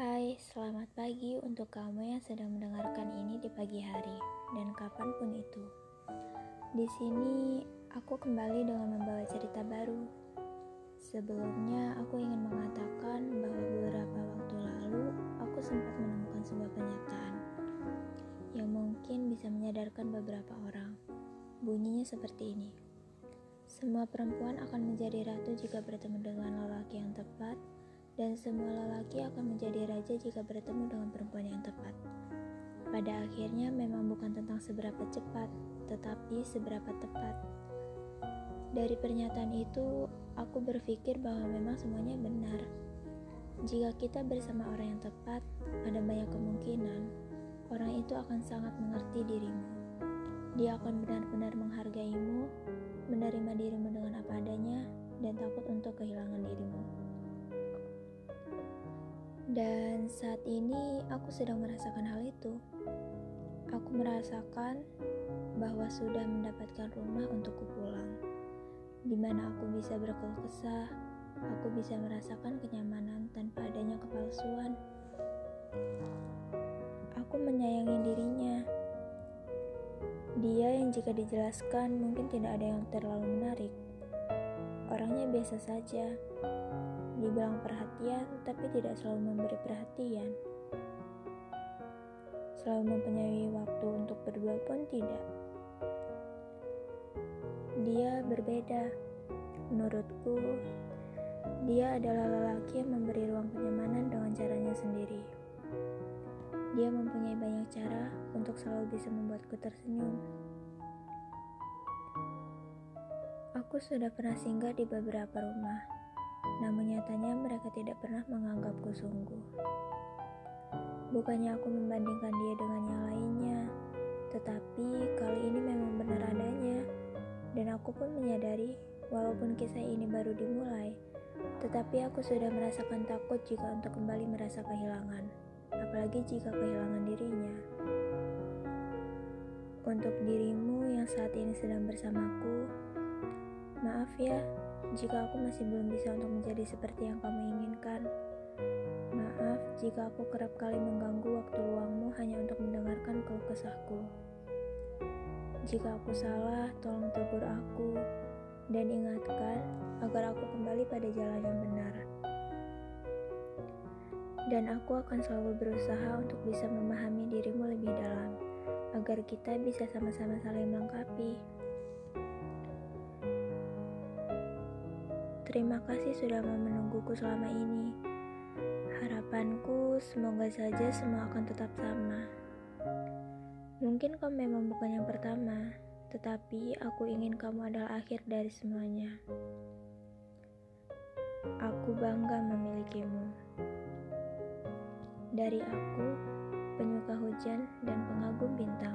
Hai, selamat pagi untuk kamu yang sedang mendengarkan ini di pagi hari dan kapan pun itu. Di sini aku kembali dengan membawa cerita baru. Sebelumnya aku ingin mengatakan bahwa beberapa waktu lalu aku sempat menemukan sebuah pernyataan yang mungkin bisa menyadarkan beberapa orang. Bunyinya seperti ini. Semua perempuan akan menjadi ratu jika bertemu dengan lelaki yang tepat dan semua lelaki akan menjadi raja jika bertemu dengan perempuan yang tepat. Pada akhirnya memang bukan tentang seberapa cepat, tetapi seberapa tepat. Dari pernyataan itu, aku berpikir bahwa memang semuanya benar. Jika kita bersama orang yang tepat, ada banyak kemungkinan orang itu akan sangat mengerti dirimu. Dia akan benar-benar menghargaimu, menerima dirimu dengan apa adanya, dan takut untuk kehilangan Dan saat ini aku sedang merasakan hal itu. Aku merasakan bahwa sudah mendapatkan rumah untukku pulang, di mana aku bisa berkeluh kesah, aku bisa merasakan kenyamanan tanpa adanya kepalsuan. Aku menyayangi dirinya. Dia yang jika dijelaskan mungkin tidak ada yang terlalu menarik. Orangnya biasa saja, dibilang perhatian, tapi tidak selalu memberi perhatian. Selalu mempunyai waktu untuk berdua pun tidak. Dia berbeda. Menurutku, dia adalah lelaki yang memberi ruang kenyamanan dengan caranya sendiri. Dia mempunyai banyak cara untuk selalu bisa membuatku tersenyum. Aku sudah pernah singgah di beberapa rumah namun nyatanya mereka tidak pernah menganggapku sungguh. Bukannya aku membandingkan dia dengan yang lainnya, tetapi kali ini memang benar adanya. Dan aku pun menyadari, walaupun kisah ini baru dimulai, tetapi aku sudah merasakan takut jika untuk kembali merasa kehilangan, apalagi jika kehilangan dirinya. Untuk dirimu yang saat ini sedang bersamaku, maaf ya, jika aku masih belum bisa untuk menjadi seperti yang kamu inginkan. Maaf jika aku kerap kali mengganggu waktu luangmu hanya untuk mendengarkan keluh kesahku. Jika aku salah, tolong tegur aku dan ingatkan agar aku kembali pada jalan yang benar. Dan aku akan selalu berusaha untuk bisa memahami dirimu lebih dalam, agar kita bisa sama-sama saling melengkapi. Terima kasih sudah mau menungguku selama ini. Harapanku semoga saja semua akan tetap sama. Mungkin kau memang bukan yang pertama, tetapi aku ingin kamu adalah akhir dari semuanya. Aku bangga memilikimu. Dari aku, penyuka hujan dan pengagum bintang.